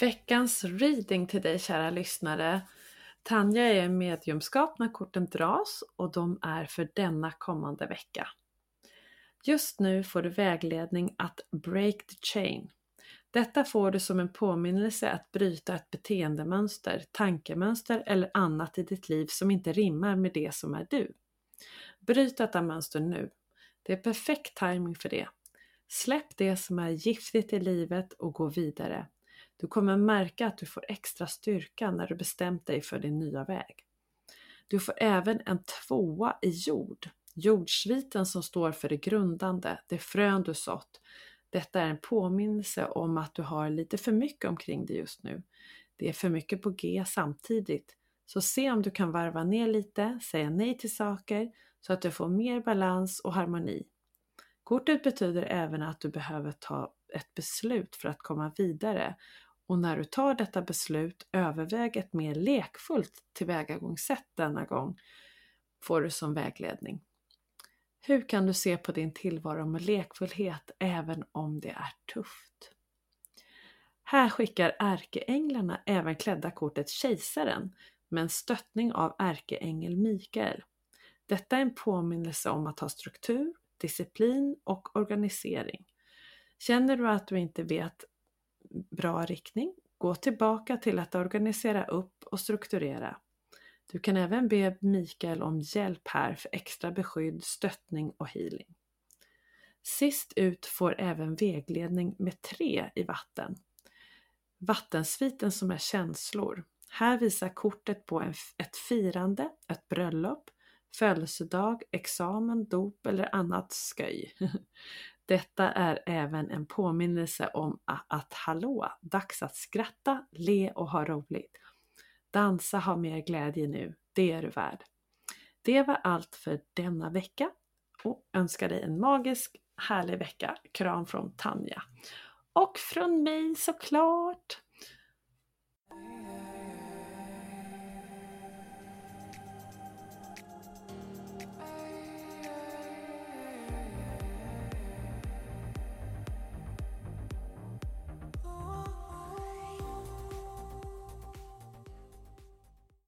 Veckans reading till dig kära lyssnare. Tanja är mediumskap när korten dras och de är för denna kommande vecka. Just nu får du vägledning att break the chain. Detta får du som en påminnelse att bryta ett beteendemönster, tankemönster eller annat i ditt liv som inte rimmar med det som är du. Bryt detta mönster nu. Det är perfekt timing för det. Släpp det som är giftigt i livet och gå vidare. Du kommer märka att du får extra styrka när du bestämt dig för din nya väg. Du får även en tvåa i jord. Jordsviten som står för det grundande, det frön du sått. Detta är en påminnelse om att du har lite för mycket omkring dig just nu. Det är för mycket på G samtidigt. Så se om du kan varva ner lite, säga nej till saker så att du får mer balans och harmoni. Kortet betyder även att du behöver ta ett beslut för att komma vidare och när du tar detta beslut överväg ett mer lekfullt tillvägagångssätt denna gång får du som vägledning. Hur kan du se på din tillvaro med lekfullhet även om det är tufft? Här skickar ärkeänglarna även klädda kortet Kejsaren med en stöttning av ärkeängel Mikael. Detta är en påminnelse om att ha struktur, disciplin och organisering. Känner du att du inte vet bra riktning, gå tillbaka till att organisera upp och strukturera. Du kan även be Mikael om hjälp här för extra beskydd, stöttning och healing. Sist ut får även vägledning med tre i vatten. Vattensviten som är känslor. Här visar kortet på en, ett firande, ett bröllop, födelsedag, examen, dop eller annat sköj. Detta är även en påminnelse om att hallå, dags att skratta, le och ha roligt. Dansa, ha mer glädje nu, det är du värd. Det var allt för denna vecka och önskar dig en magisk, härlig vecka. Kram från Tanja. Och från mig såklart!